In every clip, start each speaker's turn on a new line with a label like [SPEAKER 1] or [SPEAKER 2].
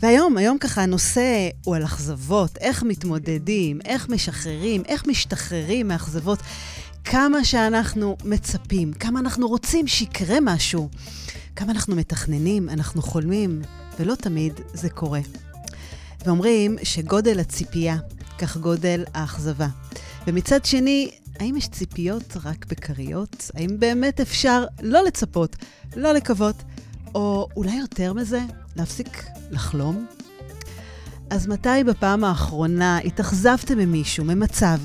[SPEAKER 1] והיום, היום ככה הנושא הוא על אכזבות, איך מתמודדים, איך משחררים, איך משתחררים מאכזבות, כמה שאנחנו מצפים, כמה אנחנו רוצים שיקרה משהו, כמה אנחנו מתכננים, אנחנו חולמים, ולא תמיד זה קורה. ואומרים שגודל הציפייה, כך גודל האכזבה. ומצד שני, האם יש ציפיות רק בכריות? האם באמת אפשר לא לצפות, לא לקוות, או אולי יותר מזה, להפסיק לחלום? אז מתי בפעם האחרונה התאכזבתם ממישהו, ממצב,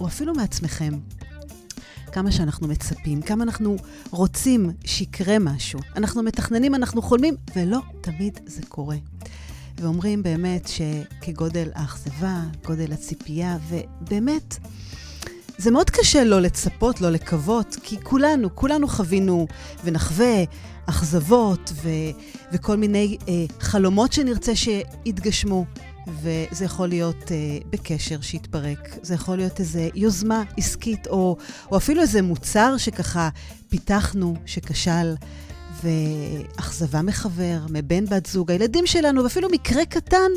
[SPEAKER 1] או אפילו מעצמכם? כמה שאנחנו מצפים, כמה אנחנו רוצים שיקרה משהו. אנחנו מתכננים, אנחנו חולמים, ולא תמיד זה קורה. ואומרים באמת שכגודל האכזבה, גודל הציפייה, ובאמת, זה מאוד קשה לא לצפות, לא לקוות, כי כולנו, כולנו חווינו ונחווה אכזבות ו- וכל מיני אה, חלומות שנרצה שיתגשמו. וזה יכול להיות אה, בקשר שהתפרק, זה יכול להיות איזו יוזמה עסקית, או, או אפילו איזה מוצר שככה פיתחנו, שכשל, ואכזבה מחבר, מבן בת זוג, הילדים שלנו, ואפילו מקרה קטן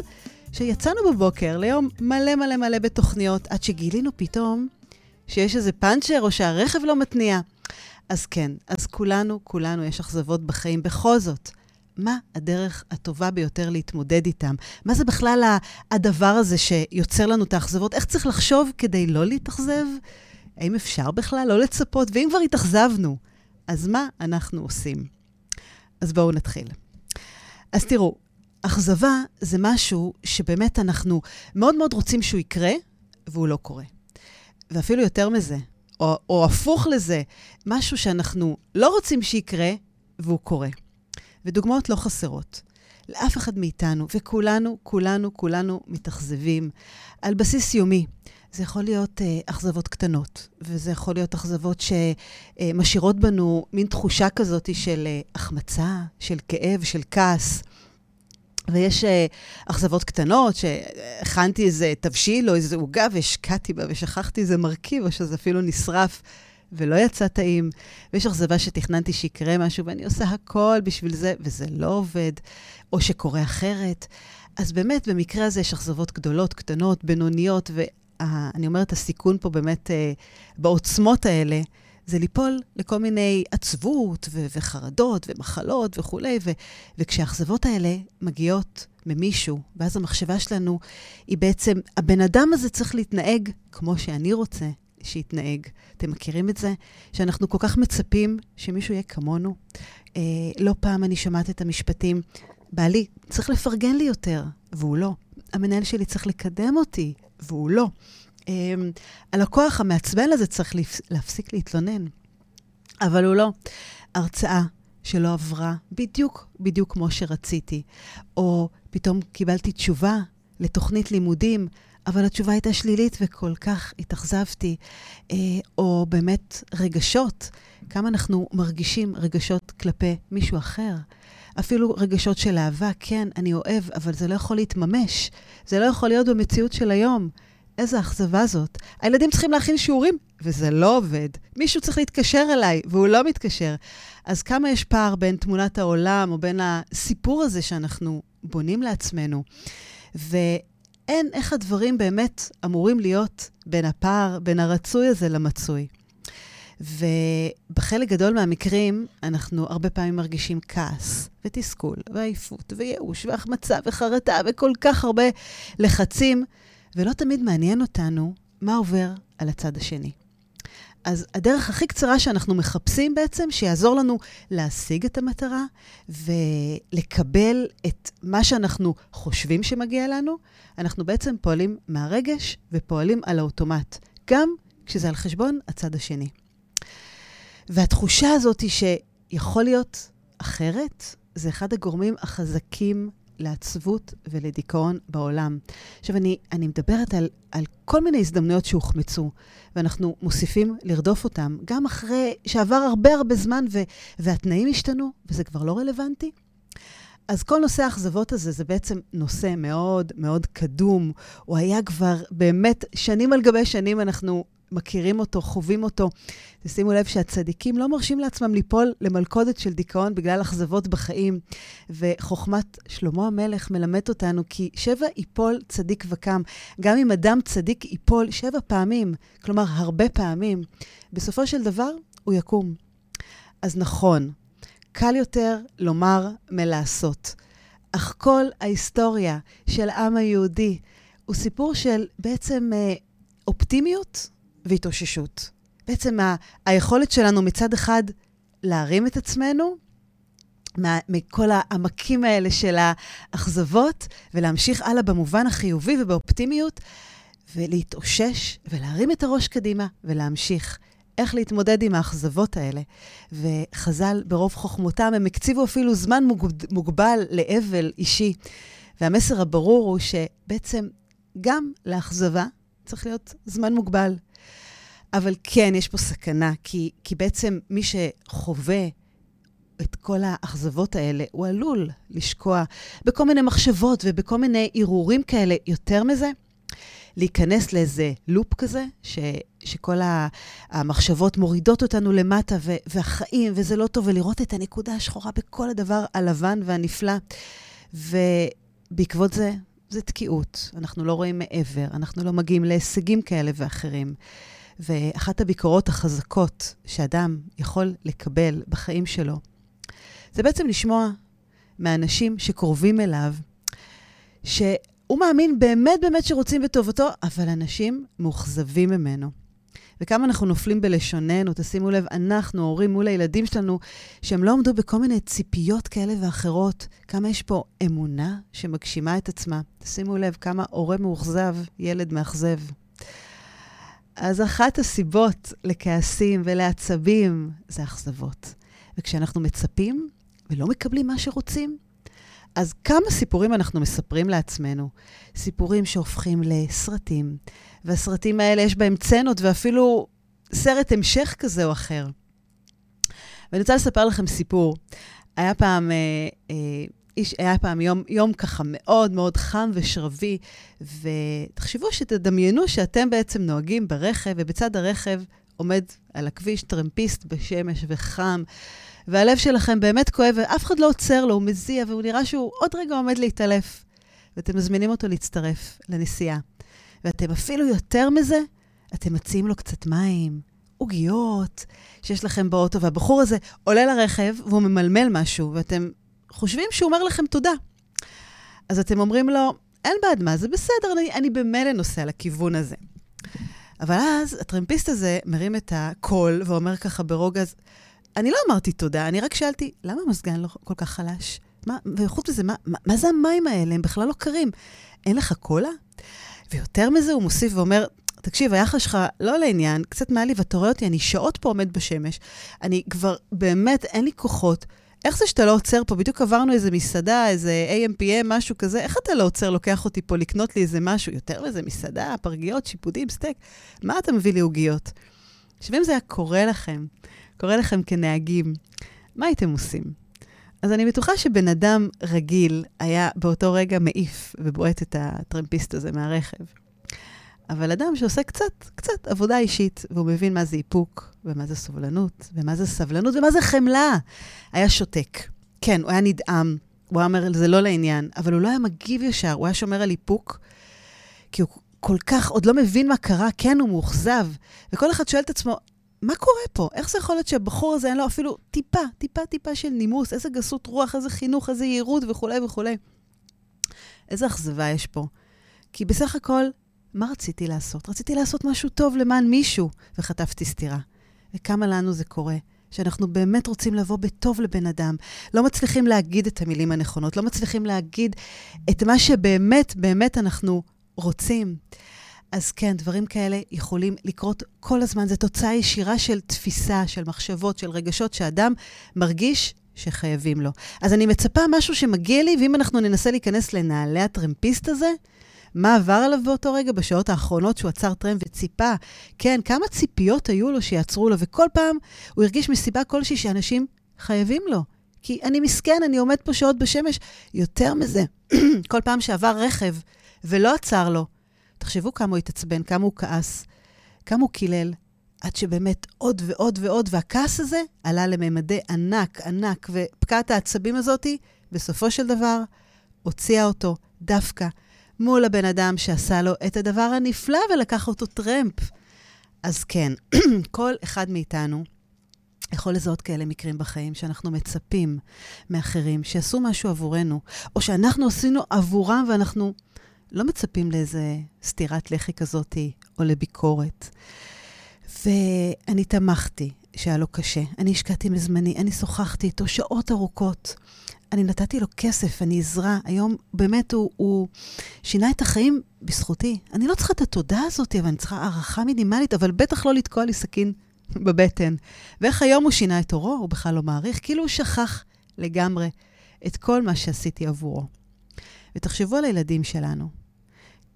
[SPEAKER 1] שיצאנו בבוקר ליום מלא מלא מלא בתוכניות, עד שגילינו פתאום שיש איזה פאנצ'ר או שהרכב לא מתניע. אז כן, אז כולנו, כולנו יש אכזבות בחיים. בכל זאת, מה הדרך הטובה ביותר להתמודד איתם? מה זה בכלל הדבר הזה שיוצר לנו את האכזבות? איך צריך לחשוב כדי לא להתאכזב? האם אפשר בכלל לא לצפות? ואם כבר התאכזבנו, אז מה אנחנו עושים? אז בואו נתחיל. אז תראו, אכזבה זה משהו שבאמת אנחנו מאוד מאוד רוצים שהוא יקרה, והוא לא קורה. ואפילו יותר מזה, או, או הפוך לזה, משהו שאנחנו לא רוצים שיקרה, והוא קורה. ודוגמאות לא חסרות. לאף אחד מאיתנו, וכולנו, כולנו, כולנו מתאכזבים על בסיס יומי. זה יכול להיות אה, אכזבות קטנות, וזה יכול להיות אכזבות שמשאירות בנו מין תחושה כזאת של אה, החמצה, של כאב, של כעס. ויש אה, אכזבות קטנות, שהכנתי איזה תבשיל או איזה עוגה והשקעתי בה ושכחתי איזה מרכיב, או שזה אפילו נשרף. ולא יצא טעים, ויש אכזבה שתכננתי שיקרה משהו ואני עושה הכל בשביל זה, וזה לא עובד, או שקורה אחרת. אז באמת, במקרה הזה יש אכזבות גדולות, קטנות, בינוניות, ואני אומרת, הסיכון פה באמת, אה, בעוצמות האלה, זה ליפול לכל מיני עצבות ו- וחרדות ומחלות וכולי, ו- וכשהאכזבות האלה מגיעות ממישהו, ואז המחשבה שלנו היא בעצם, הבן אדם הזה צריך להתנהג כמו שאני רוצה שיתנהג. אתם מכירים את זה? שאנחנו כל כך מצפים שמישהו יהיה כמונו. אה, לא פעם אני שומעת את המשפטים, בעלי צריך לפרגן לי יותר, והוא לא. המנהל שלי צריך לקדם אותי, והוא לא. אה, הלקוח המעצבן הזה צריך להפסיק להתלונן, אבל הוא לא. הרצאה שלא עברה בדיוק, בדיוק כמו שרציתי. או פתאום קיבלתי תשובה לתוכנית לימודים אבל התשובה הייתה שלילית וכל כך התאכזבתי. אה, או באמת רגשות, כמה אנחנו מרגישים רגשות כלפי מישהו אחר. אפילו רגשות של אהבה, כן, אני אוהב, אבל זה לא יכול להתממש. זה לא יכול להיות במציאות של היום. איזה אכזבה זאת. הילדים צריכים להכין שיעורים, וזה לא עובד. מישהו צריך להתקשר אליי, והוא לא מתקשר. אז כמה יש פער בין תמונת העולם, או בין הסיפור הזה שאנחנו בונים לעצמנו. ו... אין איך הדברים באמת אמורים להיות בין הפער, בין הרצוי הזה למצוי. ובחלק גדול מהמקרים, אנחנו הרבה פעמים מרגישים כעס, ותסכול, ועייפות, וייאוש, והחמצה, וחרטה, וכל כך הרבה לחצים, ולא תמיד מעניין אותנו מה עובר על הצד השני. אז הדרך הכי קצרה שאנחנו מחפשים בעצם, שיעזור לנו להשיג את המטרה ולקבל את מה שאנחנו חושבים שמגיע לנו, אנחנו בעצם פועלים מהרגש ופועלים על האוטומט, גם כשזה על חשבון הצד השני. והתחושה הזאת היא שיכול להיות אחרת, זה אחד הגורמים החזקים לעצבות ולדיכאון בעולם. עכשיו, אני, אני מדברת על, על כל מיני הזדמנויות שהוחמצו, ואנחנו מוסיפים לרדוף אותם, גם אחרי שעבר הרבה הרבה זמן ו, והתנאים השתנו, וזה כבר לא רלוונטי. אז כל נושא האכזבות הזה זה בעצם נושא מאוד מאוד קדום. הוא היה כבר באמת, שנים על גבי שנים אנחנו מכירים אותו, חווים אותו. תשימו לב שהצדיקים לא מרשים לעצמם ליפול למלכודת של דיכאון בגלל אכזבות בחיים. וחוכמת שלמה המלך מלמד אותנו כי שבע יפול צדיק וקם. גם אם אדם צדיק ייפול שבע פעמים, כלומר הרבה פעמים, בסופו של דבר הוא יקום. אז נכון, קל יותר לומר מלעשות. אך כל ההיסטוריה של העם היהודי הוא סיפור של בעצם אה, אופטימיות והתאוששות. בעצם ה- היכולת שלנו מצד אחד להרים את עצמנו מה, מכל העמקים האלה של האכזבות, ולהמשיך הלאה במובן החיובי ובאופטימיות, ולהתאושש ולהרים את הראש קדימה ולהמשיך. איך להתמודד עם האכזבות האלה. וחז"ל, ברוב חוכמותם, הם הקציבו אפילו זמן מוגבל לאבל אישי. והמסר הברור הוא שבעצם גם לאכזבה צריך להיות זמן מוגבל. אבל כן, יש פה סכנה, כי, כי בעצם מי שחווה את כל האכזבות האלה, הוא עלול לשקוע בכל מיני מחשבות ובכל מיני הרהורים כאלה. יותר מזה, להיכנס לאיזה לופ כזה, ש, שכל המחשבות מורידות אותנו למטה, ו, והחיים, וזה לא טוב, ולראות את הנקודה השחורה בכל הדבר הלבן והנפלא. ובעקבות זה, זה תקיעות. אנחנו לא רואים מעבר, אנחנו לא מגיעים להישגים כאלה ואחרים. ואחת הביקורות החזקות שאדם יכול לקבל בחיים שלו, זה בעצם לשמוע מאנשים שקרובים אליו, שהוא מאמין באמת באמת שרוצים בטובתו, אבל אנשים מאוכזבים ממנו. וכמה אנחנו נופלים בלשוננו, תשימו לב, אנחנו, הורים מול הילדים שלנו, שהם לא עמדו בכל מיני ציפיות כאלה ואחרות. כמה יש פה אמונה שמגשימה את עצמה. תשימו לב כמה הורה מאוכזב, ילד מאכזב. אז אחת הסיבות לכעסים ולעצבים זה אכזבות. וכשאנחנו מצפים ולא מקבלים מה שרוצים, אז כמה סיפורים אנחנו מספרים לעצמנו? סיפורים שהופכים לסרטים, והסרטים האלה יש בהם צנות ואפילו סרט המשך כזה או אחר. ואני רוצה לספר לכם סיפור. היה פעם, אה, אה, איש, היה פעם יום, יום ככה מאוד מאוד חם ושרבי, ותחשבו שתדמיינו שאתם בעצם נוהגים ברכב, ובצד הרכב עומד על הכביש טרמפיסט בשמש וחם, והלב שלכם באמת כואב, ואף אחד לא עוצר לו, הוא מזיע, והוא נראה שהוא עוד רגע עומד להתעלף. ואתם מזמינים אותו להצטרף לנסיעה. ואתם אפילו יותר מזה, אתם מציעים לו קצת מים, עוגיות שיש לכם באוטו, והבחור הזה עולה לרכב והוא ממלמל משהו, ואתם חושבים שהוא אומר לכם תודה. אז אתם אומרים לו, אין בעד מה, זה בסדר, אני, אני במילא נוסע לכיוון הזה. אבל אז הטרמפיסט הזה מרים את הקול ואומר ככה ברוגע, אני לא אמרתי תודה, אני רק שאלתי, למה המזגן לא כל כך חלש? מה, וחוץ מזה, מה, מה, מה זה המים האלה? הם בכלל לא קרים. אין לך קולה? ויותר מזה, הוא מוסיף ואומר, תקשיב, היחס שלך לא לעניין, קצת מעלי, ואתה רואה אותי, אני שעות פה עומד בשמש, אני כבר, באמת, אין לי כוחות. איך זה שאתה לא עוצר פה? בדיוק עברנו איזה מסעדה, איזה AMPM, משהו כזה, איך אתה לא עוצר, לוקח אותי פה לקנות לי איזה משהו? יותר מזה, מסעדה, פרגיות, שיפודים, סטייק. מה אתה מביא לי עוגיות? עכשיו, אם זה היה קורה לכם, קורה לכם כנהגים, מה הייתם עושים? אז אני בטוחה שבן אדם רגיל היה באותו רגע מעיף ובועט את הטרמפיסט הזה מהרכב. אבל אדם שעושה קצת, קצת עבודה אישית, והוא מבין מה זה איפוק, ומה זה סובלנות, ומה זה סבלנות, ומה זה חמלה, היה שותק. כן, הוא היה נדהם, הוא היה אומר, זה לא לעניין, אבל הוא לא היה מגיב ישר, הוא היה שומר על איפוק, כי הוא כל כך עוד לא מבין מה קרה, כן, הוא מאוכזב. וכל אחד שואל את עצמו, מה קורה פה? איך זה יכול להיות שהבחור הזה אין לו אפילו טיפה, טיפה, טיפה של נימוס, איזה גסות רוח, איזה חינוך, איזה יהירות וכולי וכולי. איזה אכזבה יש פה. כי בסך הכל, מה רציתי לעשות? רציתי לעשות משהו טוב למען מישהו, וחטפתי סטירה. וכמה לנו זה קורה. שאנחנו באמת רוצים לבוא בטוב לבן אדם, לא מצליחים להגיד את המילים הנכונות, לא מצליחים להגיד את מה שבאמת, באמת אנחנו רוצים. אז כן, דברים כאלה יכולים לקרות כל הזמן. זו תוצאה ישירה של תפיסה, של מחשבות, של רגשות שאדם מרגיש שחייבים לו. אז אני מצפה משהו שמגיע לי, ואם אנחנו ננסה להיכנס לנעלי הטרמפיסט הזה, מה עבר עליו באותו רגע, בשעות האחרונות שהוא עצר טרם וציפה? כן, כמה ציפיות היו לו שיעצרו לו, וכל פעם הוא הרגיש מסיבה כלשהי שאנשים חייבים לו. כי אני מסכן, אני עומד פה שעות בשמש. יותר מזה, כל פעם שעבר רכב ולא עצר לו, תחשבו כמה הוא התעצבן, כמה הוא כעס. כמה הוא קילל, עד שבאמת עוד ועוד ועוד, והכעס הזה עלה לממדי ענק, ענק, ופקעת העצבים הזאתי, בסופו של דבר, הוציאה אותו דווקא מול הבן אדם שעשה לו את הדבר הנפלא ולקח אותו טרמפ. אז כן, כל אחד מאיתנו יכול לזהות כאלה מקרים בחיים שאנחנו מצפים מאחרים שיעשו משהו עבורנו, או שאנחנו עשינו עבורם ואנחנו לא מצפים לאיזה סטירת לחי כזאתי או לביקורת. ואני תמכתי שהיה לו קשה, אני השקעתי מזמני, אני שוחחתי איתו שעות ארוכות. אני נתתי לו כסף, אני עזרה. היום באמת הוא, הוא שינה את החיים בזכותי. אני לא צריכה את התודה הזאת, אבל אני צריכה הערכה מינימלית, אבל בטח לא לתקוע לי סכין בבטן. ואיך היום הוא שינה את אורו, הוא בכלל לא מעריך, כאילו הוא שכח לגמרי את כל מה שעשיתי עבורו. ותחשבו על הילדים שלנו,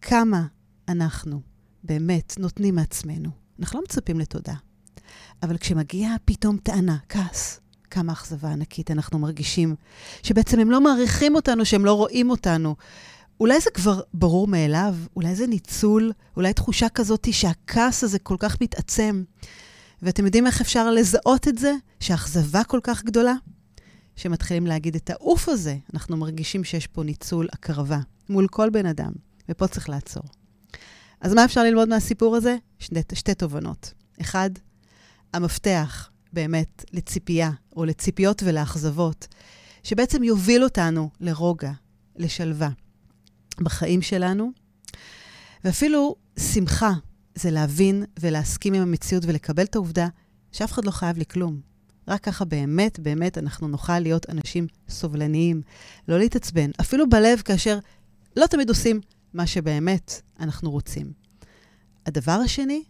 [SPEAKER 1] כמה אנחנו באמת נותנים מעצמנו. אנחנו לא מצפים לתודה. אבל כשמגיעה פתאום טענה, כעס, כמה אכזבה ענקית אנחנו מרגישים, שבעצם הם לא מעריכים אותנו, שהם לא רואים אותנו. אולי זה כבר ברור מאליו, אולי זה ניצול, אולי תחושה כזאת שהכעס הזה כל כך מתעצם. ואתם יודעים איך אפשר לזהות את זה? שהאכזבה כל כך גדולה? שמתחילים להגיד את העוף הזה, אנחנו מרגישים שיש פה ניצול הקרבה מול כל בן אדם, ופה צריך לעצור. אז מה אפשר ללמוד מהסיפור הזה? שני, שתי תובנות. אחד, המפתח באמת לציפייה, או לציפיות ולאכזבות, שבעצם יוביל אותנו לרוגע, לשלווה בחיים שלנו. ואפילו שמחה זה להבין ולהסכים עם המציאות ולקבל את העובדה שאף אחד לא חייב לי כלום. רק ככה באמת, באמת אנחנו נוכל להיות אנשים סובלניים, לא להתעצבן, אפילו בלב כאשר לא תמיד עושים מה שבאמת אנחנו רוצים. הדבר השני,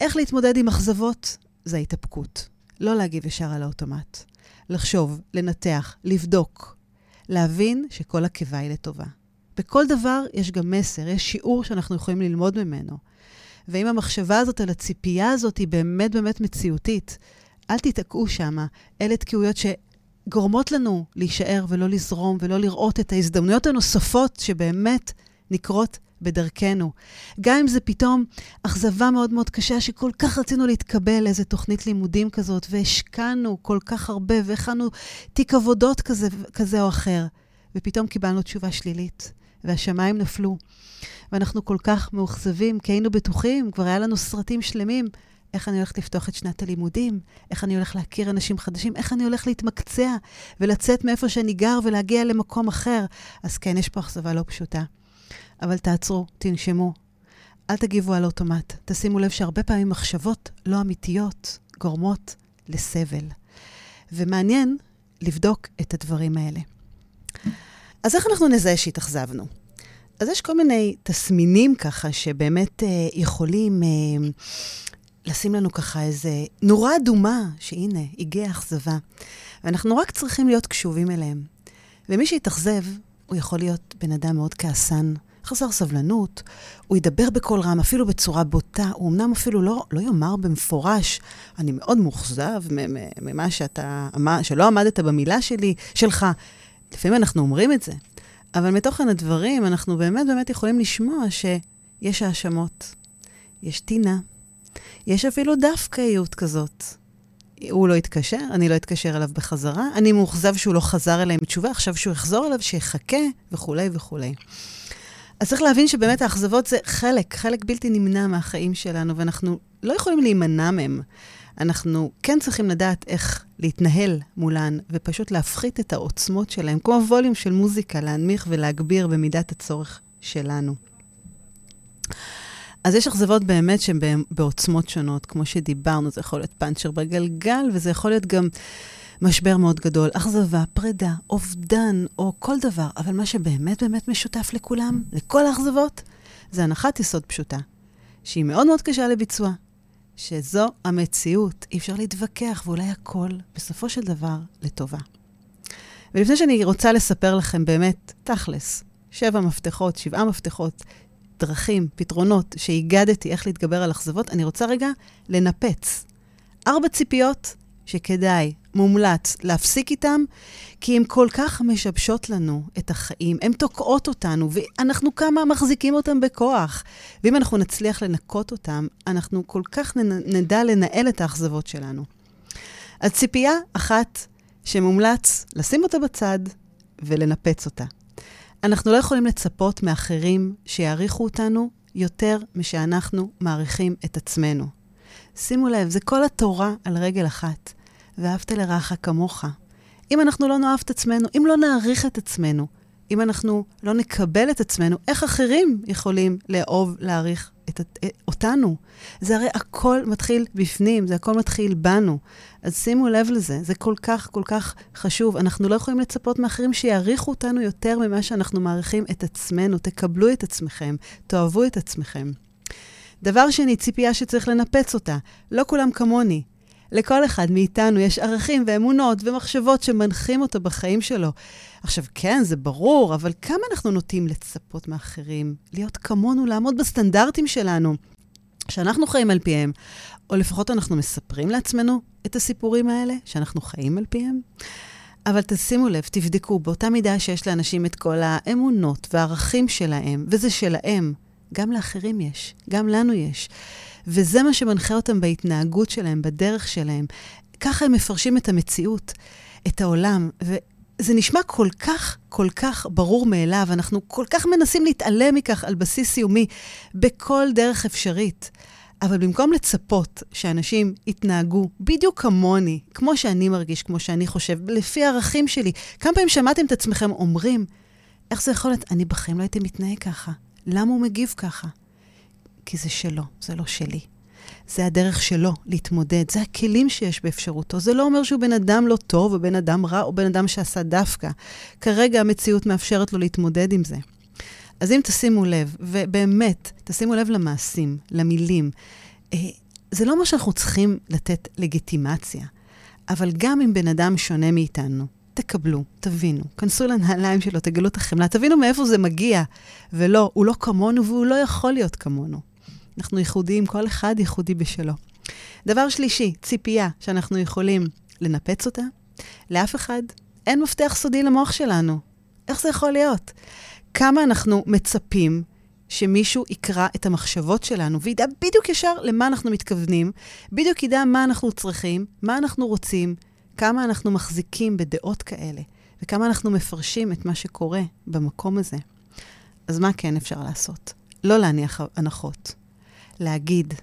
[SPEAKER 1] איך להתמודד עם אכזבות, זה ההתאפקות. לא להגיב ישר על האוטומט. לחשוב, לנתח, לבדוק, להבין שכל עקבה היא לטובה. בכל דבר יש גם מסר, יש שיעור שאנחנו יכולים ללמוד ממנו. ואם המחשבה הזאת על הציפייה הזאת היא באמת באמת מציאותית, אל תיתקעו שמה. אלה תקיעויות שגורמות לנו להישאר ולא לזרום ולא לראות את ההזדמנויות הנוספות שבאמת נקרות בדרכנו. גם אם זה פתאום אכזבה מאוד מאוד קשה, שכל כך רצינו להתקבל לאיזה תוכנית לימודים כזאת, והשקענו כל כך הרבה, והכנו תיק עבודות כזה, כזה או אחר, ופתאום קיבלנו תשובה שלילית, והשמיים נפלו. ואנחנו כל כך מאוכזבים, כי היינו בטוחים, כבר היה לנו סרטים שלמים. איך אני הולכת לפתוח את שנת הלימודים, איך אני הולך להכיר אנשים חדשים, איך אני הולך להתמקצע ולצאת מאיפה שאני גר ולהגיע למקום אחר. אז כן, יש פה אכזבה לא פשוטה. אבל תעצרו, תנשמו. אל תגיבו על אוטומט. תשימו לב שהרבה פעמים מחשבות לא אמיתיות גורמות לסבל. ומעניין לבדוק את הדברים האלה. אז איך אנחנו נזהה שהתאכזבנו? אז יש כל מיני תסמינים ככה שבאמת אה, יכולים אה, לשים לנו ככה איזה נורה אדומה, שהנה, הגיעה אכזבה. ואנחנו רק צריכים להיות קשובים אליהם. ומי שהתאכזב, הוא יכול להיות בן אדם מאוד כעסן, חסר סבלנות, הוא ידבר בקול רם, אפילו בצורה בוטה, הוא אמנם אפילו לא, לא יאמר במפורש, אני מאוד מאוכזב ממה שאתה, שלא עמדת במילה שלי, שלך. לפעמים אנחנו אומרים את זה, אבל מתוכן הדברים, אנחנו באמת באמת יכולים לשמוע שיש האשמות, יש טינה, יש אפילו דווקאיות כזאת. הוא לא התקשר, אני לא אתקשר אליו בחזרה, אני מאוכזב שהוא לא חזר אליי עם תשובה, עכשיו שהוא יחזור אליו, שיחכה, וכולי וכולי. אז צריך להבין שבאמת האכזבות זה חלק, חלק בלתי נמנע מהחיים שלנו, ואנחנו לא יכולים להימנע מהם. אנחנו כן צריכים לדעת איך להתנהל מולן, ופשוט להפחית את העוצמות שלהם, כמו ווליום של מוזיקה, להנמיך ולהגביר במידת הצורך שלנו. אז יש אכזבות באמת שהן בעוצמות שונות, כמו שדיברנו, זה יכול להיות פאנצ'ר בגלגל, וזה יכול להיות גם משבר מאוד גדול, אכזבה, פרידה, אובדן, או כל דבר. אבל מה שבאמת באמת משותף לכולם, לכל האכזבות, זה הנחת יסוד פשוטה, שהיא מאוד מאוד קשה לביצוע, שזו המציאות, אי אפשר להתווכח, ואולי הכל, בסופו של דבר, לטובה. ולפני שאני רוצה לספר לכם באמת, תכלס, שבע מפתחות, שבעה מפתחות, דרכים, פתרונות שהגדתי איך להתגבר על אכזבות, אני רוצה רגע לנפץ. ארבע ציפיות שכדאי מומלץ להפסיק איתם, כי הן כל כך משבשות לנו את החיים, הן תוקעות אותנו, ואנחנו כמה מחזיקים אותם בכוח. ואם אנחנו נצליח לנקות אותם, אנחנו כל כך נדע לנהל את האכזבות שלנו. אז ציפייה אחת שמומלץ לשים אותה בצד ולנפץ אותה. אנחנו לא יכולים לצפות מאחרים שיעריכו אותנו יותר משאנחנו מעריכים את עצמנו. שימו לב, זה כל התורה על רגל אחת. ואהבת לרעך כמוך. אם אנחנו לא נאהב את עצמנו, אם לא נעריך את עצמנו, אם אנחנו לא נקבל את עצמנו, איך אחרים יכולים לאהוב, להעריך את, את, אותנו? זה הרי הכל מתחיל בפנים, זה הכל מתחיל בנו. אז שימו לב לזה, זה כל כך כל כך חשוב. אנחנו לא יכולים לצפות מאחרים שיעריכו אותנו יותר ממה שאנחנו מעריכים את עצמנו. תקבלו את עצמכם, תאהבו את עצמכם. דבר שני, ציפייה שצריך לנפץ אותה. לא כולם כמוני. לכל אחד מאיתנו יש ערכים ואמונות ומחשבות שמנחים אותו בחיים שלו. עכשיו, כן, זה ברור, אבל כמה אנחנו נוטים לצפות מאחרים, להיות כמונו, לעמוד בסטנדרטים שלנו, שאנחנו חיים על פיהם, או לפחות אנחנו מספרים לעצמנו את הסיפורים האלה, שאנחנו חיים על פיהם? אבל תשימו לב, תבדקו, באותה מידה שיש לאנשים את כל האמונות והערכים שלהם, וזה שלהם, גם לאחרים יש, גם לנו יש. וזה מה שמנחה אותם בהתנהגות שלהם, בדרך שלהם. ככה הם מפרשים את המציאות, את העולם. וזה נשמע כל כך, כל כך ברור מאליו. אנחנו כל כך מנסים להתעלם מכך על בסיס יומי, בכל דרך אפשרית. אבל במקום לצפות שאנשים יתנהגו בדיוק כמוני, כמו שאני מרגיש, כמו שאני חושב, לפי הערכים שלי, כמה פעמים שמעתם את עצמכם אומרים, איך זה יכול להיות? אני בחיים לא הייתי מתנהג ככה. למה הוא מגיב ככה? כי זה שלו, זה לא שלי. זה הדרך שלו להתמודד, זה הכלים שיש באפשרותו. זה לא אומר שהוא בן אדם לא טוב, או בן אדם רע, או בן אדם שעשה דווקא. כרגע המציאות מאפשרת לו להתמודד עם זה. אז אם תשימו לב, ובאמת, תשימו לב למעשים, למילים, אה, זה לא מה שאנחנו צריכים לתת לגיטימציה, אבל גם אם בן אדם שונה מאיתנו, תקבלו, תבינו, כנסו לנעליים שלו, תגלו את החמלה, תבינו מאיפה זה מגיע. ולא, הוא לא כמונו והוא לא יכול להיות כמונו. אנחנו ייחודיים, כל אחד ייחודי בשלו. דבר שלישי, ציפייה שאנחנו יכולים לנפץ אותה. לאף אחד אין מפתח סודי למוח שלנו. איך זה יכול להיות? כמה אנחנו מצפים שמישהו יקרא את המחשבות שלנו וידע בדיוק ישר למה אנחנו מתכוונים, בדיוק ידע מה אנחנו צריכים, מה אנחנו רוצים, כמה אנחנו מחזיקים בדעות כאלה, וכמה אנחנו מפרשים את מה שקורה במקום הזה. אז מה כן אפשר לעשות? לא להניח הנחות. להגיד,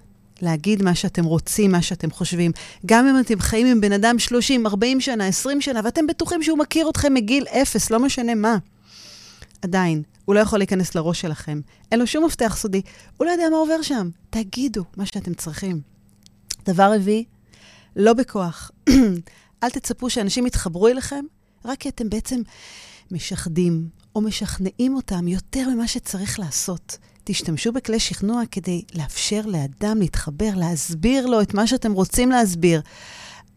[SPEAKER 1] להגיד מה שאתם רוצים, מה שאתם חושבים. גם אם אתם חיים עם בן אדם 30, 40 שנה, 20 שנה, ואתם בטוחים שהוא מכיר אתכם מגיל אפס, לא משנה מה. עדיין, הוא לא יכול להיכנס לראש שלכם. אין לו שום מפתח סודי. הוא לא יודע מה עובר שם. תגידו מה שאתם צריכים. דבר רביעי, לא בכוח. אל תצפו שאנשים יתחברו אליכם, רק כי אתם בעצם משחדים או משכנעים אותם יותר ממה שצריך לעשות. תשתמשו בכלי שכנוע כדי לאפשר לאדם להתחבר, להסביר לו את מה שאתם רוצים להסביר.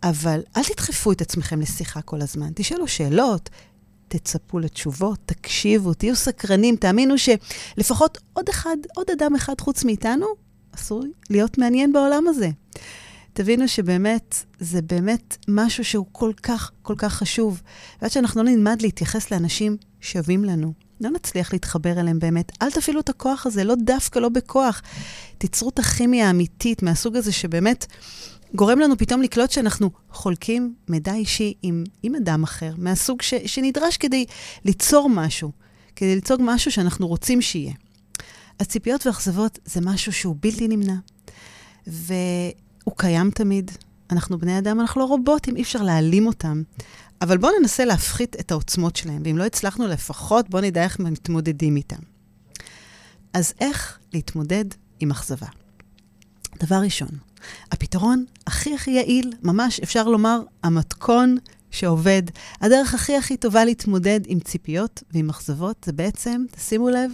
[SPEAKER 1] אבל אל תדחפו את עצמכם לשיחה כל הזמן. תשאלו שאלות, תצפו לתשובות, תקשיבו, תהיו סקרנים, תאמינו שלפחות עוד אחד, עוד אדם אחד חוץ מאיתנו, עשוי להיות מעניין בעולם הזה. תבינו שבאמת, זה באמת משהו שהוא כל כך, כל כך חשוב. ועד שאנחנו לא נלמד להתייחס לאנשים שווים לנו, לא נצליח להתחבר אליהם באמת. אל תפעילו את הכוח הזה, לא דווקא, לא בכוח. תיצרו את הכימיה האמיתית מהסוג הזה שבאמת גורם לנו פתאום לקלוט שאנחנו חולקים מידע אישי עם, עם אדם אחר, מהסוג ש, שנדרש כדי ליצור משהו, כדי ליצור משהו שאנחנו רוצים שיהיה. אז ציפיות ואכזבות זה משהו שהוא בלתי נמנע, והוא קיים תמיד. אנחנו בני אדם, אנחנו לא רובוטים, אי אפשר להעלים אותם. אבל בואו ננסה להפחית את העוצמות שלהם, ואם לא הצלחנו לפחות, בואו נדע איך מתמודדים איתם. אז איך להתמודד עם אכזבה? דבר ראשון, הפתרון הכי הכי יעיל, ממש אפשר לומר, המתכון שעובד, הדרך הכי הכי טובה להתמודד עם ציפיות ועם אכזבות, זה בעצם, תשימו לב,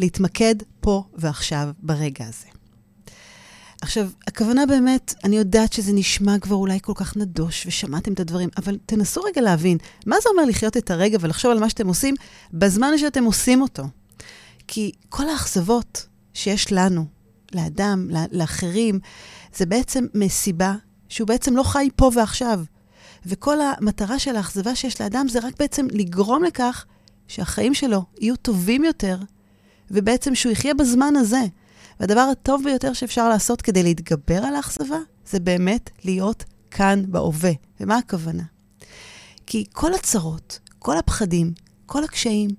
[SPEAKER 1] להתמקד פה ועכשיו, ברגע הזה. עכשיו, הכוונה באמת, אני יודעת שזה נשמע כבר אולי כל כך נדוש, ושמעתם את הדברים, אבל תנסו רגע להבין, מה זה אומר לחיות את הרגע ולחשוב על מה שאתם עושים בזמן שאתם עושים אותו? כי כל האכזבות שיש לנו, לאדם, לאחרים, זה בעצם מסיבה שהוא בעצם לא חי פה ועכשיו. וכל המטרה של האכזבה שיש לאדם זה רק בעצם לגרום לכך שהחיים שלו יהיו טובים יותר, ובעצם שהוא יחיה בזמן הזה. והדבר הטוב ביותר שאפשר לעשות כדי להתגבר על האכזבה, זה באמת להיות כאן בהווה. ומה הכוונה? כי כל הצרות, כל הפחדים, כל הקשיים,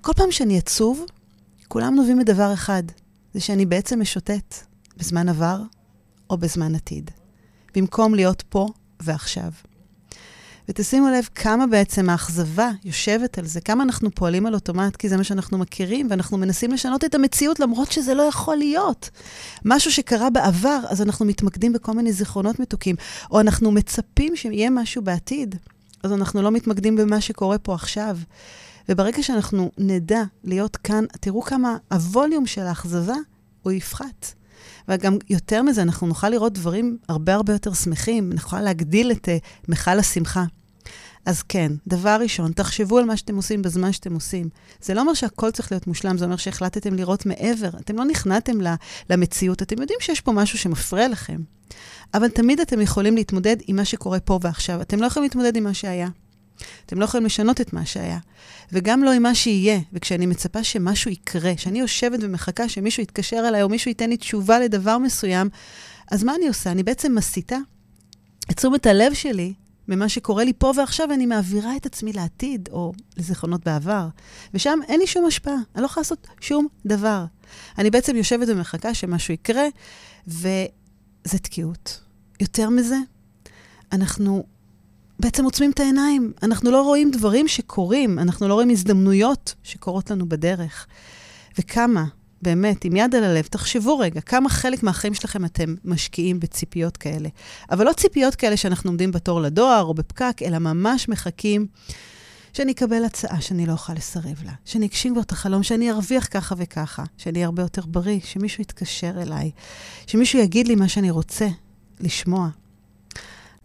[SPEAKER 1] כל פעם שאני עצוב, כולם נובעים מדבר אחד, זה שאני בעצם משוטט בזמן עבר או בזמן עתיד, במקום להיות פה ועכשיו. ותשימו לב כמה בעצם האכזבה יושבת על זה, כמה אנחנו פועלים על אוטומט, כי זה מה שאנחנו מכירים, ואנחנו מנסים לשנות את המציאות למרות שזה לא יכול להיות. משהו שקרה בעבר, אז אנחנו מתמקדים בכל מיני זיכרונות מתוקים, או אנחנו מצפים שיהיה משהו בעתיד, אז אנחנו לא מתמקדים במה שקורה פה עכשיו. וברגע שאנחנו נדע להיות כאן, תראו כמה הווליום של האכזבה הוא יפחת. וגם יותר מזה, אנחנו נוכל לראות דברים הרבה הרבה יותר שמחים, נוכל להגדיל את uh, מכל השמחה. אז כן, דבר ראשון, תחשבו על מה שאתם עושים בזמן שאתם עושים. זה לא אומר שהכל צריך להיות מושלם, זה אומר שהחלטתם לראות מעבר. אתם לא נכנעתם למציאות, אתם יודעים שיש פה משהו שמפריע לכם. אבל תמיד אתם יכולים להתמודד עם מה שקורה פה ועכשיו. אתם לא יכולים להתמודד עם מה שהיה. אתם לא יכולים לשנות את מה שהיה. וגם לא עם מה שיהיה. וכשאני מצפה שמשהו יקרה, שאני יושבת ומחכה שמישהו יתקשר אליי או מישהו ייתן לי תשובה לדבר מסוים, אז מה אני עושה? אני בעצם מסיטה את תשומת הלב שלי ממה שקורה לי פה ועכשיו, ואני מעבירה את עצמי לעתיד, או לזיכרונות בעבר. ושם אין לי שום השפעה, אני לא יכולה לעשות שום דבר. אני בעצם יושבת ומחכה שמשהו יקרה, וזה תקיעות. יותר מזה, אנחנו בעצם עוצמים את העיניים. אנחנו לא רואים דברים שקורים, אנחנו לא רואים הזדמנויות שקורות לנו בדרך. וכמה באמת, עם יד על הלב, תחשבו רגע, כמה חלק מהחיים שלכם אתם משקיעים בציפיות כאלה. אבל לא ציפיות כאלה שאנחנו עומדים בתור לדואר או בפקק, אלא ממש מחכים שאני אקבל הצעה שאני לא אוכל לסרב לה, שאני אגשים כבר את החלום, שאני ארוויח ככה וככה, שאני אהיה הרבה יותר בריא, שמישהו יתקשר אליי, שמישהו יגיד לי מה שאני רוצה לשמוע.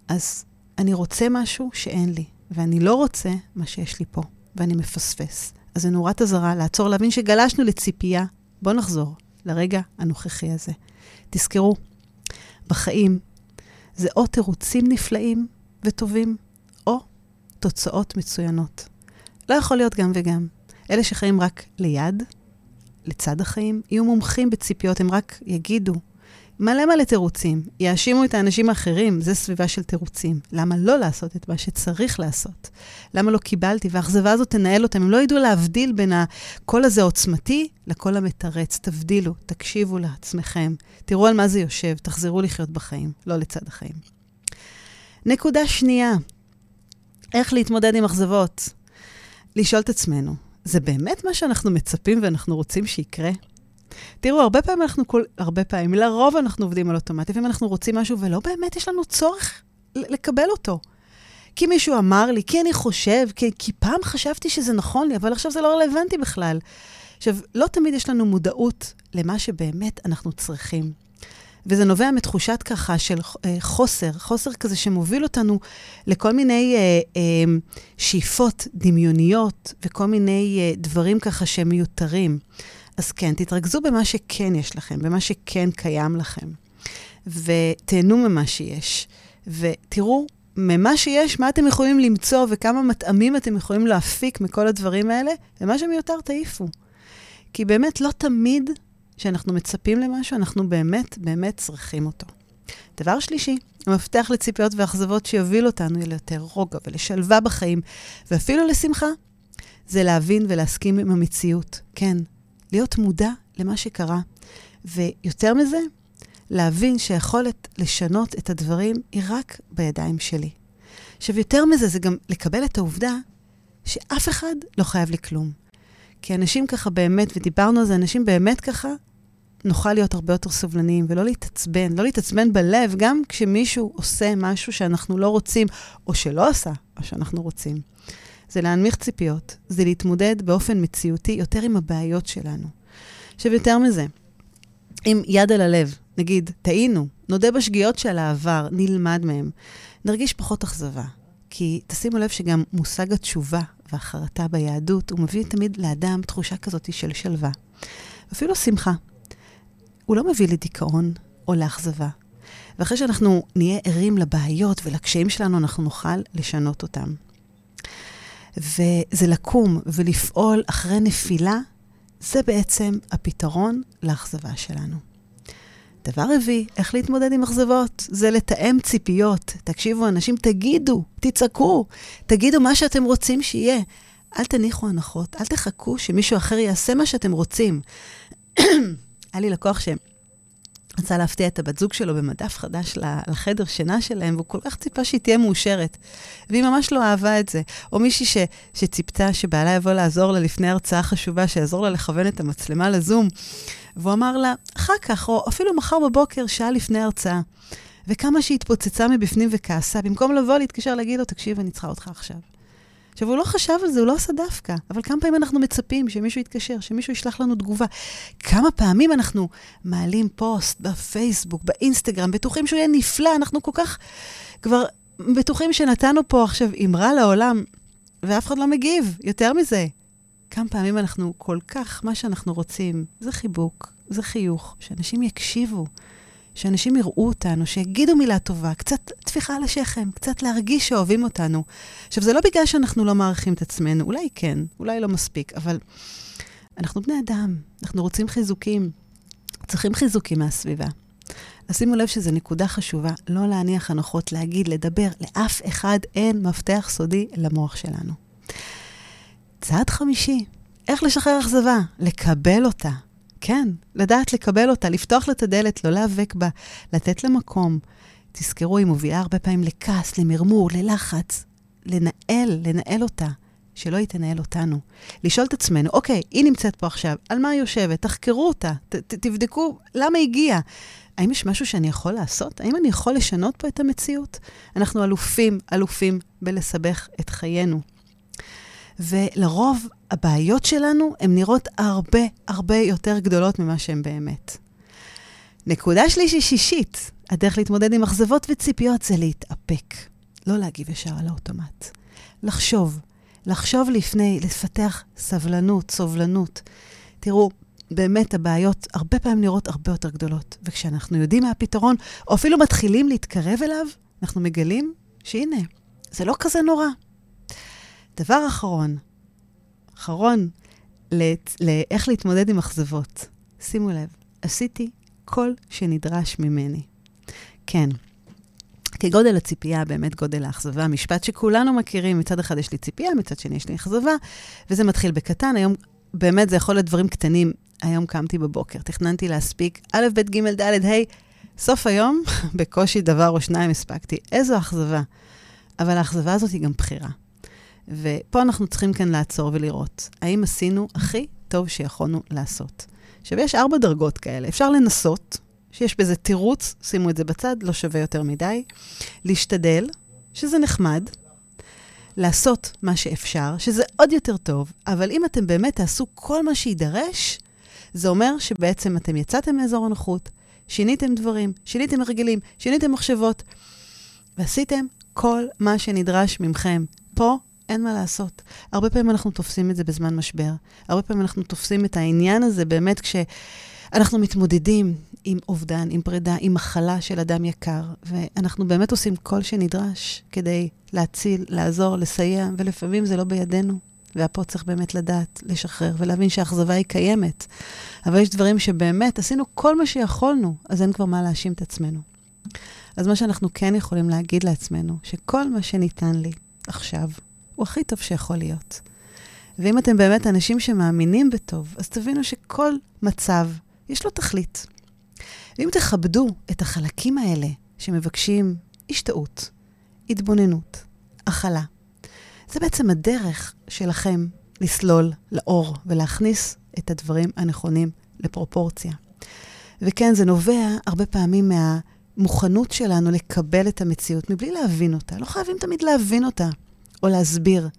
[SPEAKER 1] אז אני רוצה משהו שאין לי, ואני לא רוצה מה שיש לי פה, ואני מפספס. אז זה נורת אזהרה לעצור, להבין שגלשנו לציפייה בואו נחזור לרגע הנוכחי הזה. תזכרו, בחיים זה או תירוצים נפלאים וטובים, או תוצאות מצוינות. לא יכול להיות גם וגם. אלה שחיים רק ליד, לצד החיים, יהיו מומחים בציפיות, הם רק יגידו, מלא מלא תירוצים. יאשימו את האנשים האחרים, זה סביבה של תירוצים. למה לא לעשות את מה שצריך לעשות? למה לא קיבלתי? והאכזבה הזאת תנהל אותם. הם לא ידעו להבדיל בין הקול הזה עוצמתי לקול המתרץ. תבדילו, תקשיבו לעצמכם. תראו על מה זה יושב, תחזרו לחיות בחיים, לא לצד החיים. נקודה שנייה, איך להתמודד עם אכזבות. לשאול את עצמנו, זה באמת מה שאנחנו מצפים ואנחנו רוצים שיקרה? תראו, הרבה פעמים אנחנו, כל, הרבה פעמים, לרוב אנחנו עובדים על אוטומט, לפעמים אנחנו רוצים משהו ולא באמת יש לנו צורך לקבל אותו. כי מישהו אמר לי, כי אני חושב, כי, כי פעם חשבתי שזה נכון לי, אבל עכשיו זה לא רלוונטי בכלל. עכשיו, לא תמיד יש לנו מודעות למה שבאמת אנחנו צריכים. וזה נובע מתחושת ככה של אה, חוסר, חוסר כזה שמוביל אותנו לכל מיני אה, אה, שאיפות דמיוניות וכל מיני אה, דברים ככה שהם מיותרים. אז כן, תתרכזו במה שכן יש לכם, במה שכן קיים לכם, ותהנו ממה שיש. ותראו ממה שיש, מה אתם יכולים למצוא וכמה מטעמים אתם יכולים להפיק מכל הדברים האלה, ומה שמיותר תעיפו. כי באמת לא תמיד כשאנחנו מצפים למשהו, אנחנו באמת באמת צריכים אותו. דבר שלישי, המפתח לציפיות ואכזבות שיוביל אותנו ליותר רוגע ולשלווה בחיים, ואפילו לשמחה, זה להבין ולהסכים עם המציאות. כן, להיות מודע למה שקרה. ויותר מזה, להבין שהיכולת לשנות את הדברים היא רק בידיים שלי. עכשיו, יותר מזה, זה גם לקבל את העובדה שאף אחד לא חייב לי כלום. כי אנשים ככה באמת, ודיברנו על זה, אנשים באמת ככה, נוכל להיות הרבה יותר סובלניים ולא להתעצבן, לא להתעצבן בלב, גם כשמישהו עושה משהו שאנחנו לא רוצים, או שלא עשה מה שאנחנו רוצים. זה להנמיך ציפיות, זה להתמודד באופן מציאותי יותר עם הבעיות שלנו. עכשיו, יותר מזה, עם יד על הלב, נגיד, טעינו, נודה בשגיאות של העבר, נלמד מהם, נרגיש פחות אכזבה. כי תשימו לב שגם מושג התשובה והחרטה ביהדות, הוא מביא תמיד לאדם תחושה כזאת של שלווה. אפילו שמחה. הוא לא מביא לדיכאון או לאכזבה. ואחרי שאנחנו נהיה ערים לבעיות ולקשיים שלנו, אנחנו נוכל לשנות אותם. וזה לקום ולפעול אחרי נפילה, זה בעצם הפתרון לאכזבה שלנו. דבר רביעי, איך להתמודד עם אכזבות? זה לתאם ציפיות. תקשיבו, אנשים, תגידו, תצעקו, תגידו מה שאתם רוצים שיהיה. אל תניחו הנחות, אל תחכו שמישהו אחר יעשה מה שאתם רוצים. היה לי לקוח ש... רצה להפתיע את הבת זוג שלו במדף חדש לחדר שינה שלהם, והוא כל כך ציפה שהיא תהיה מאושרת. והיא ממש לא אהבה את זה. או מישהי ש, שציפתה שבעלה יבוא לעזור לה לפני הרצאה חשובה, שיעזור לה לכוון את המצלמה לזום. והוא אמר לה, אחר כך, או אפילו מחר בבוקר, שעה לפני הרצאה. וכמה שהיא התפוצצה מבפנים וכעסה, במקום לבוא להתקשר להגיד לו, תקשיב, אני צריכה אותך עכשיו. עכשיו, הוא לא חשב על זה, הוא לא עשה דווקא, אבל כמה פעמים אנחנו מצפים שמישהו יתקשר, שמישהו ישלח לנו תגובה. כמה פעמים אנחנו מעלים פוסט בפייסבוק, באינסטגרם, בטוחים שהוא יהיה נפלא, אנחנו כל כך כבר בטוחים שנתנו פה עכשיו אמרה לעולם, ואף אחד לא מגיב. יותר מזה, כמה פעמים אנחנו כל כך, מה שאנחנו רוצים, זה חיבוק, זה חיוך, שאנשים יקשיבו, שאנשים יראו אותנו, שיגידו מילה טובה, קצת טפיחה על השכם, קצת להרגיש שאוהבים אותנו. עכשיו, זה לא בגלל שאנחנו לא מעריכים את עצמנו, אולי כן, אולי לא מספיק, אבל אנחנו בני אדם, אנחנו רוצים חיזוקים, צריכים חיזוקים מהסביבה. אז שימו לב שזו נקודה חשובה, לא להניח הנחות, להגיד, לדבר, לאף אחד אין מפתח סודי למוח שלנו. צעד חמישי, איך לשחרר אכזבה? לקבל אותה. כן, לדעת לקבל אותה, לפתוח לה את הדלת, לא להיאבק בה, לתת לה מקום. תזכרו, היא מובילה הרבה פעמים לכעס, למרמור, ללחץ. לנהל, לנהל אותה, שלא היא תנהל אותנו. לשאול את עצמנו, אוקיי, היא נמצאת פה עכשיו, על מה היא יושבת? תחקרו אותה, ת, ת, תבדקו למה היא הגיעה. האם יש משהו שאני יכול לעשות? האם אני יכול לשנות פה את המציאות? אנחנו אלופים, אלופים בלסבך את חיינו. ולרוב הבעיות שלנו הן נראות הרבה הרבה יותר גדולות ממה שהן באמת. נקודה שלישי שישית, הדרך להתמודד עם אכזבות וציפיות זה להתאפק, לא להגיב ישר על האוטומט. לחשוב, לחשוב לפני, לפתח סבלנות, סובלנות. תראו, באמת הבעיות הרבה פעמים נראות הרבה יותר גדולות. וכשאנחנו יודעים מה הפתרון, או אפילו מתחילים להתקרב אליו, אנחנו מגלים שהנה, זה לא כזה נורא. דבר אחרון, אחרון, לאיך להתמודד עם אכזבות. שימו לב, עשיתי כל שנדרש ממני. כן, כגודל הציפייה, באמת גודל האכזבה, משפט שכולנו מכירים, מצד אחד יש לי ציפייה, מצד שני יש לי אכזבה, וזה מתחיל בקטן. היום, באמת זה יכול להיות דברים קטנים. היום קמתי בבוקר, תכננתי להספיק א', ב', ג', ד', ה', סוף היום, בקושי דבר או שניים הספקתי. איזו אכזבה. אבל האכזבה הזאת היא גם בחירה. ופה אנחנו צריכים כאן לעצור ולראות, האם עשינו הכי טוב שיכולנו לעשות. עכשיו, יש ארבע דרגות כאלה. אפשר לנסות, שיש בזה תירוץ, שימו את זה בצד, לא שווה יותר מדי. להשתדל, שזה נחמד. לעשות מה שאפשר, שזה עוד יותר טוב, אבל אם אתם באמת תעשו כל מה שיידרש, זה אומר שבעצם אתם יצאתם מאזור הנוחות, שיניתם דברים, שיניתם הרגלים, שיניתם מחשבות, ועשיתם כל מה שנדרש מכם. פה אין מה לעשות. הרבה פעמים אנחנו תופסים את זה בזמן משבר. הרבה פעמים אנחנו תופסים את העניין הזה באמת כשאנחנו מתמודדים עם אובדן, עם פרידה, עם מחלה של אדם יקר, ואנחנו באמת עושים כל שנדרש כדי להציל, לעזור, לסייע, ולפעמים זה לא בידינו. ופה צריך באמת לדעת, לשחרר ולהבין שהאכזבה היא קיימת. אבל יש דברים שבאמת עשינו כל מה שיכולנו, אז אין כבר מה להאשים את עצמנו. אז מה שאנחנו כן יכולים להגיד לעצמנו, שכל מה שניתן לי עכשיו, הוא הכי טוב שיכול להיות. ואם אתם באמת אנשים שמאמינים בטוב, אז תבינו שכל מצב, יש לו תכלית. ואם תכבדו את החלקים האלה שמבקשים השתאות, התבוננות, הכלה, זה בעצם הדרך שלכם לסלול לאור ולהכניס את הדברים הנכונים לפרופורציה. וכן, זה נובע הרבה פעמים מהמוכנות שלנו לקבל את המציאות מבלי להבין אותה. לא חייבים תמיד להבין אותה. או להסביר.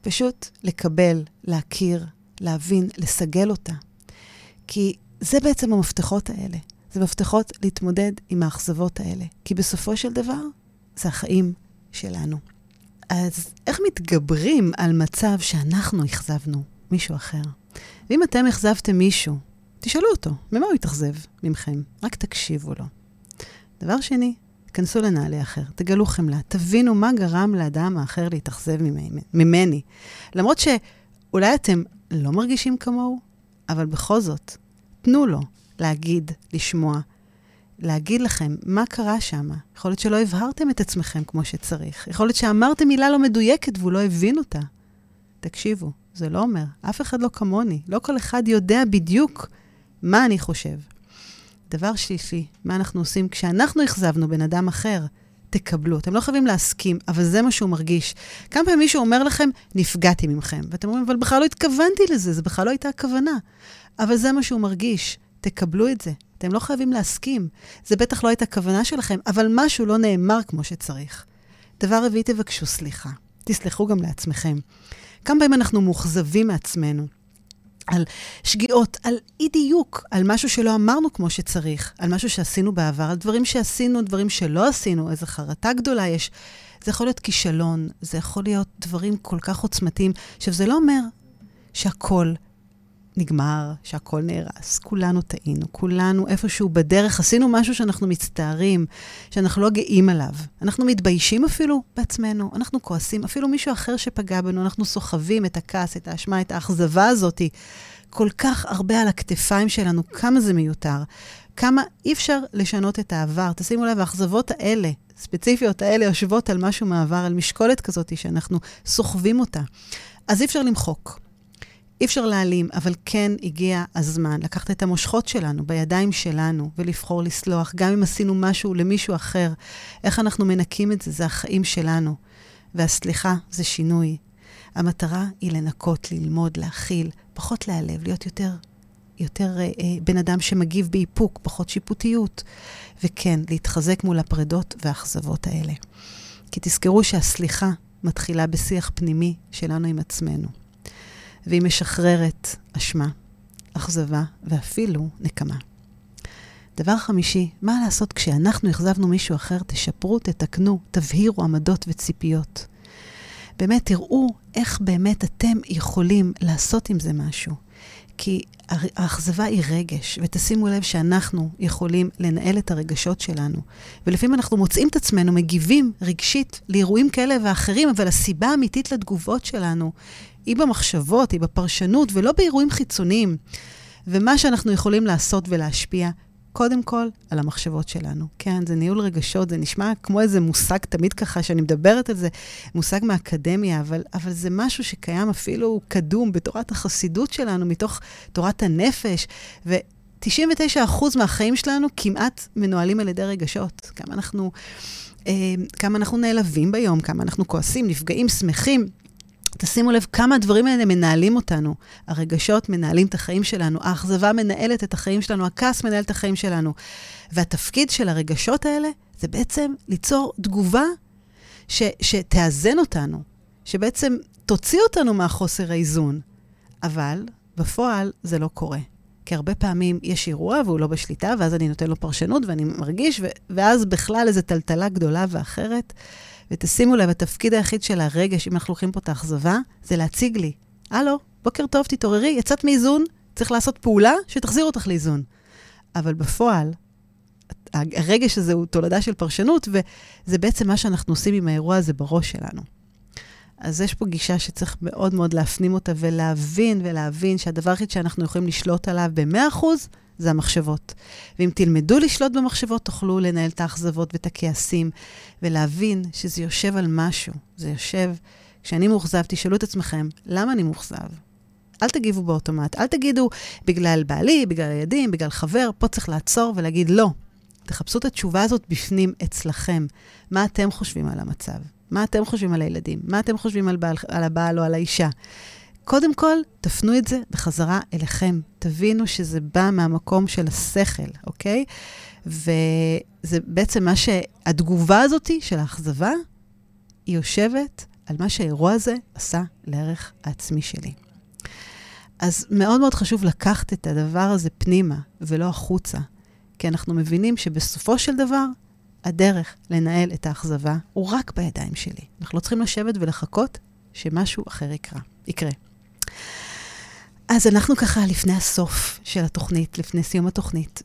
[SPEAKER 1] פשוט לקבל, להכיר, להבין, לסגל אותה. כי זה בעצם המפתחות האלה. זה מפתחות להתמודד עם האכזבות האלה. כי בסופו של דבר, זה החיים שלנו. אז איך מתגברים על מצב שאנחנו אכזבנו מישהו אחר? ואם אתם אכזבתם מישהו, תשאלו אותו, ממה הוא התאכזב ממכם? רק תקשיבו לו. דבר שני, תיכנסו לנעלי אחר, תגלו חמלה, תבינו מה גרם לאדם האחר להתאכזב ממני. למרות שאולי אתם לא מרגישים כמוהו, אבל בכל זאת, תנו לו להגיד, לשמוע, להגיד לכם מה קרה שם. יכול להיות שלא הבהרתם את עצמכם כמו שצריך. יכול להיות שאמרתם מילה לא מדויקת והוא לא הבין אותה. תקשיבו, זה לא אומר, אף אחד לא כמוני. לא כל אחד יודע בדיוק מה אני חושב. דבר שלישי, מה אנחנו עושים כשאנחנו אכזבנו בן אדם אחר? תקבלו. אתם לא חייבים להסכים, אבל זה מה שהוא מרגיש. כמה פעמים מישהו אומר לכם, נפגעתי ממכם, ואתם אומרים, אבל בכלל לא התכוונתי לזה, זה בכלל לא הייתה הכוונה. אבל זה מה שהוא מרגיש, תקבלו את זה. אתם לא חייבים להסכים. זה בטח לא הייתה הכוונה שלכם, אבל משהו לא נאמר כמו שצריך. דבר רביעי, תבקשו סליחה. תסלחו גם לעצמכם. כמה פעמים אנחנו מאוכזבים מעצמנו. על שגיאות, על אי-דיוק, על משהו שלא אמרנו כמו שצריך, על משהו שעשינו בעבר, על דברים שעשינו, דברים שלא עשינו, איזו חרטה גדולה יש. זה יכול להיות כישלון, זה יכול להיות דברים כל כך עוצמתיים. עכשיו, זה לא אומר שהכל נגמר, שהכל נהרס. כולנו טעינו, כולנו איפשהו בדרך עשינו משהו שאנחנו מצטערים, שאנחנו לא גאים עליו. אנחנו מתביישים אפילו בעצמנו, אנחנו כועסים, אפילו מישהו אחר שפגע בנו, אנחנו סוחבים את הכעס, את האשמה, את האכזבה הזאת. כל כך הרבה על הכתפיים שלנו, כמה זה מיותר. כמה אי אפשר לשנות את העבר. תשימו לב, האכזבות האלה, ספציפיות האלה, יושבות על משהו מהעבר, על משקולת כזאת שאנחנו סוחבים אותה. אז אי אפשר למחוק. אי אפשר להעלים, אבל כן הגיע הזמן לקחת את המושכות שלנו בידיים שלנו ולבחור לסלוח, גם אם עשינו משהו למישהו אחר. איך אנחנו מנקים את זה? זה החיים שלנו. והסליחה זה שינוי. המטרה היא לנקות, ללמוד, להכיל, פחות להיעלב, להיות יותר, יותר אה, אה, בן אדם שמגיב באיפוק, פחות שיפוטיות. וכן, להתחזק מול הפרדות והאכזבות האלה. כי תזכרו שהסליחה מתחילה בשיח פנימי שלנו עם עצמנו. והיא משחררת אשמה, אכזבה ואפילו נקמה. דבר חמישי, מה לעשות כשאנחנו אכזבנו מישהו אחר? תשפרו, תתקנו, תבהירו עמדות וציפיות. באמת, תראו איך באמת אתם יכולים לעשות עם זה משהו. כי האכזבה היא רגש, ותשימו לב שאנחנו יכולים לנהל את הרגשות שלנו. ולפעמים אנחנו מוצאים את עצמנו מגיבים רגשית לאירועים כאלה ואחרים, אבל הסיבה האמיתית לתגובות שלנו היא במחשבות, היא בפרשנות, ולא באירועים חיצוניים. ומה שאנחנו יכולים לעשות ולהשפיע, קודם כל, על המחשבות שלנו. כן, זה ניהול רגשות, זה נשמע כמו איזה מושג תמיד ככה, שאני מדברת על זה, מושג מהאקדמיה, אבל, אבל זה משהו שקיים אפילו קדום בתורת החסידות שלנו, מתוך תורת הנפש, ו... 99% מהחיים שלנו כמעט מנוהלים על ידי רגשות. כמה אנחנו, אה, כמה אנחנו נעלבים ביום, כמה אנחנו כועסים, נפגעים, שמחים. תשימו לב כמה הדברים האלה מנהלים אותנו. הרגשות מנהלים את החיים שלנו, האכזבה מנהלת את החיים שלנו, הכעס מנהל את החיים שלנו. והתפקיד של הרגשות האלה זה בעצם ליצור תגובה ש, שתאזן אותנו, שבעצם תוציא אותנו מהחוסר האיזון. אבל בפועל זה לא קורה. כי הרבה פעמים יש אירוע והוא לא בשליטה, ואז אני נותן לו פרשנות ואני מרגיש, ו- ואז בכלל איזו טלטלה גדולה ואחרת. ותשימו לב, התפקיד היחיד של הרגש, אם אנחנו לוקחים פה את האכזבה, זה להציג לי, הלו, בוקר טוב, תתעוררי, יצאת מאיזון, צריך לעשות פעולה שתחזיר אותך לאיזון. אבל בפועל, הרגש הזה הוא תולדה של פרשנות, וזה בעצם מה שאנחנו עושים עם האירוע הזה בראש שלנו. אז יש פה גישה שצריך מאוד מאוד להפנים אותה ולהבין ולהבין שהדבר היחיד שאנחנו יכולים לשלוט עליו ב-100% זה המחשבות. ואם תלמדו לשלוט במחשבות, תוכלו לנהל את האכזבות ואת הכעסים, ולהבין שזה יושב על משהו. זה יושב, כשאני מאוכזב, תשאלו את עצמכם, למה אני מאוכזב? אל תגיבו באוטומט. אל תגידו, בגלל בעלי, בגלל הילדים, בגלל חבר, פה צריך לעצור ולהגיד לא. תחפשו את התשובה הזאת בפנים, אצלכם. מה אתם חושבים על המצב? מה אתם חושבים על הילדים? מה אתם חושבים על, בעל, על הבעל או על האישה? קודם כל, תפנו את זה בחזרה אליכם. תבינו שזה בא מהמקום של השכל, אוקיי? וזה בעצם מה שהתגובה הזאת של האכזבה, היא יושבת על מה שהאירוע הזה עשה לערך העצמי שלי. אז מאוד מאוד חשוב לקחת את הדבר הזה פנימה ולא החוצה, כי אנחנו מבינים שבסופו של דבר, הדרך לנהל את האכזבה הוא רק בידיים שלי. אנחנו לא צריכים לשבת ולחכות שמשהו אחר יקרה. יקרה. אז אנחנו ככה לפני הסוף של התוכנית, לפני סיום התוכנית,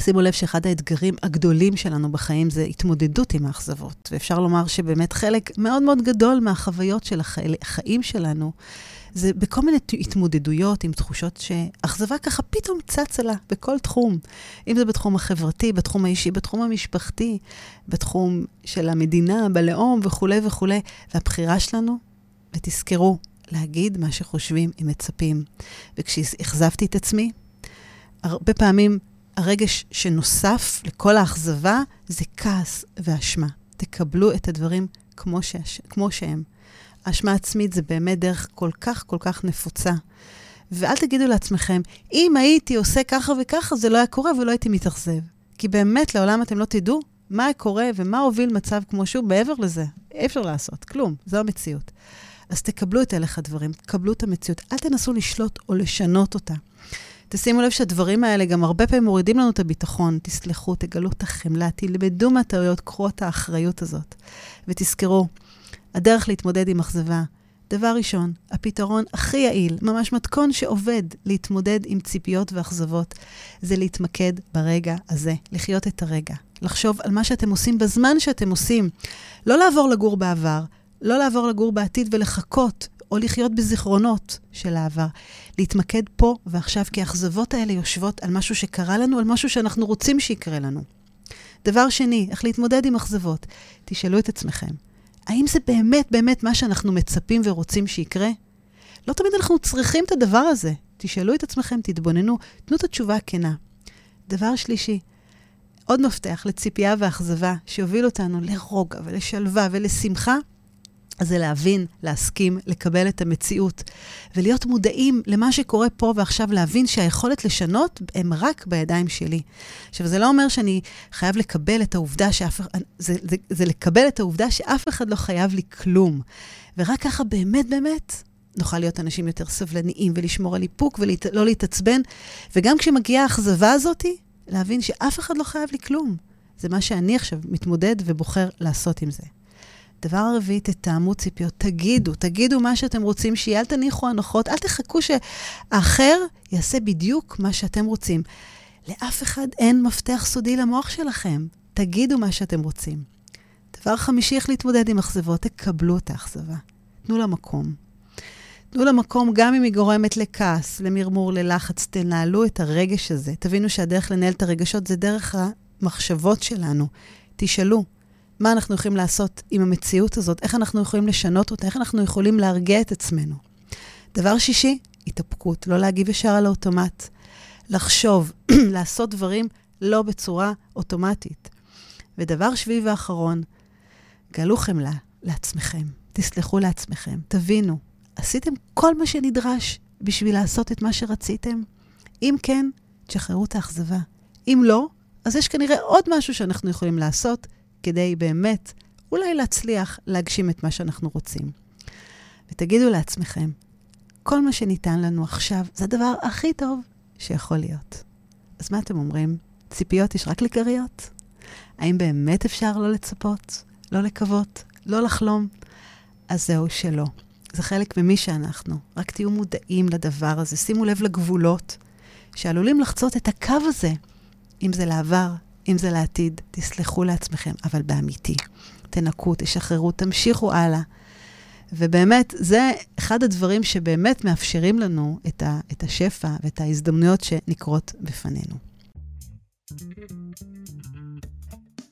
[SPEAKER 1] שימו לב שאחד האתגרים הגדולים שלנו בחיים זה התמודדות עם האכזבות. ואפשר לומר שבאמת חלק מאוד מאוד גדול מהחוויות של החיים שלנו, זה בכל מיני התמודדויות עם תחושות שאכזבה ככה פתאום צצה לה בכל תחום. אם זה בתחום החברתי, בתחום האישי, בתחום המשפחתי, בתחום של המדינה, בלאום וכולי וכולי. והבחירה שלנו, ותזכרו, להגיד מה שחושבים אם מצפים. וכשאכזבתי את עצמי, הרבה פעמים הרגש שנוסף לכל האכזבה זה כעס ואשמה. תקבלו את הדברים כמו, שש, כמו שהם. אשמה עצמית זה באמת דרך כל כך כל כך נפוצה. ואל תגידו לעצמכם, אם הייתי עושה ככה וככה, זה לא היה קורה ולא הייתי מתאכזב. כי באמת, לעולם אתם לא תדעו מה קורה ומה הוביל מצב כמו שהוא מעבר לזה. אי אפשר לעשות, כלום, זו המציאות. אז תקבלו את הלך הדברים, תקבלו את המציאות. אל תנסו לשלוט או לשנות אותה. תשימו לב שהדברים האלה גם הרבה פעמים מורידים לנו את הביטחון. תסלחו, תגלו את החמלה, תלמדו מהטעויות, קחו את האחריות הזאת. ותזכרו, הדרך להתמודד עם אכזבה, דבר ראשון, הפתרון הכי יעיל, ממש מתכון שעובד להתמודד עם ציפיות ואכזבות, זה להתמקד ברגע הזה, לחיות את הרגע. לחשוב על מה שאתם עושים בזמן שאתם עושים. לא לעבור לגור בעבר, לא לעבור לגור בעתיד ולחכות או לחיות בזיכרונות של העבר. להתמקד פה ועכשיו, כי האכזבות האלה יושבות על משהו שקרה לנו, על משהו שאנחנו רוצים שיקרה לנו. דבר שני, איך להתמודד עם אכזבות. תשאלו את עצמכם, האם זה באמת באמת מה שאנחנו מצפים ורוצים שיקרה? לא תמיד אנחנו צריכים את הדבר הזה. תשאלו את עצמכם, תתבוננו, תנו את התשובה הכנה. דבר שלישי, עוד מפתח לציפייה ואכזבה שיוביל אותנו לרוגע ולשלווה ולשמחה, זה להבין, להסכים, לקבל את המציאות, ולהיות מודעים למה שקורה פה ועכשיו, להבין שהיכולת לשנות הם רק בידיים שלי. עכשיו, זה לא אומר שאני חייב לקבל את העובדה שאף אחד, זה, זה, זה לקבל את העובדה שאף אחד לא חייב לי כלום. ורק ככה באמת באמת נוכל להיות אנשים יותר סבלניים ולשמור על איפוק ולא להתעצבן. וגם כשמגיעה האכזבה הזאת, להבין שאף אחד לא חייב לי כלום. זה מה שאני עכשיו מתמודד ובוחר לעשות עם זה. דבר הרביעי, תתאמו ציפיות, תגידו, תגידו מה שאתם רוצים שיהיה, אל תניחו הנחות, אל תחכו שהאחר יעשה בדיוק מה שאתם רוצים. לאף אחד אין מפתח סודי למוח שלכם. תגידו מה שאתם רוצים. דבר חמישי, איך להתמודד עם אכזבות, תקבלו את האכזבה. תנו לה מקום. תנו לה מקום גם אם היא גורמת לכעס, למרמור, ללחץ, תנהלו את הרגש הזה. תבינו שהדרך לנהל את הרגשות זה דרך המחשבות שלנו. תשאלו, מה אנחנו יכולים לעשות עם המציאות הזאת, איך אנחנו יכולים לשנות אותה, איך אנחנו יכולים להרגיע את עצמנו. דבר שישי, התאפקות, לא להגיב ישר על האוטומט. לחשוב, לעשות דברים לא בצורה אוטומטית. ודבר שביעי ואחרון, גלו חמלה לעצמכם, תסלחו לעצמכם, תבינו, עשיתם כל מה שנדרש בשביל לעשות את מה שרציתם? אם כן, תשחררו את האכזבה. אם לא, אז יש כנראה עוד משהו שאנחנו יכולים לעשות כדי באמת אולי להצליח להגשים את מה שאנחנו רוצים. ותגידו לעצמכם, כל מה שניתן לנו עכשיו זה הדבר הכי טוב שיכול להיות. אז מה אתם אומרים? ציפיות יש רק לכריות? האם באמת אפשר לא לצפות, לא לקוות, לא לחלום? אז זהו שלא. זה חלק ממי שאנחנו. רק תהיו מודעים לדבר הזה. שימו לב לגבולות שעלולים לחצות את הקו הזה, אם זה לעבר, אם זה לעתיד, תסלחו לעצמכם, אבל באמיתי. תנקו, תשחררו, תמשיכו הלאה. ובאמת, זה אחד הדברים שבאמת מאפשרים לנו את, ה, את השפע ואת ההזדמנויות שנקרות בפנינו.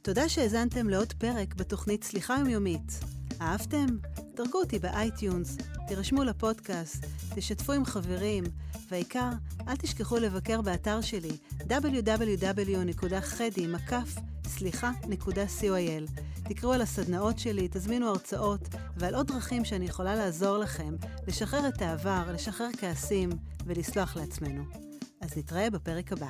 [SPEAKER 1] תודה שהאזנתם לעוד פרק בתוכנית סליחה יומיומית. אהבתם? דרגו אותי ב iTunes, תירשמו לפודקאסט, תשתפו עם חברים, והעיקר, אל תשכחו לבקר באתר שלי www.חדי.co.il. תקראו על הסדנאות שלי, תזמינו הרצאות ועל עוד דרכים שאני יכולה לעזור לכם לשחרר את העבר, לשחרר כעסים ולסלוח לעצמנו. אז נתראה בפרק הבא.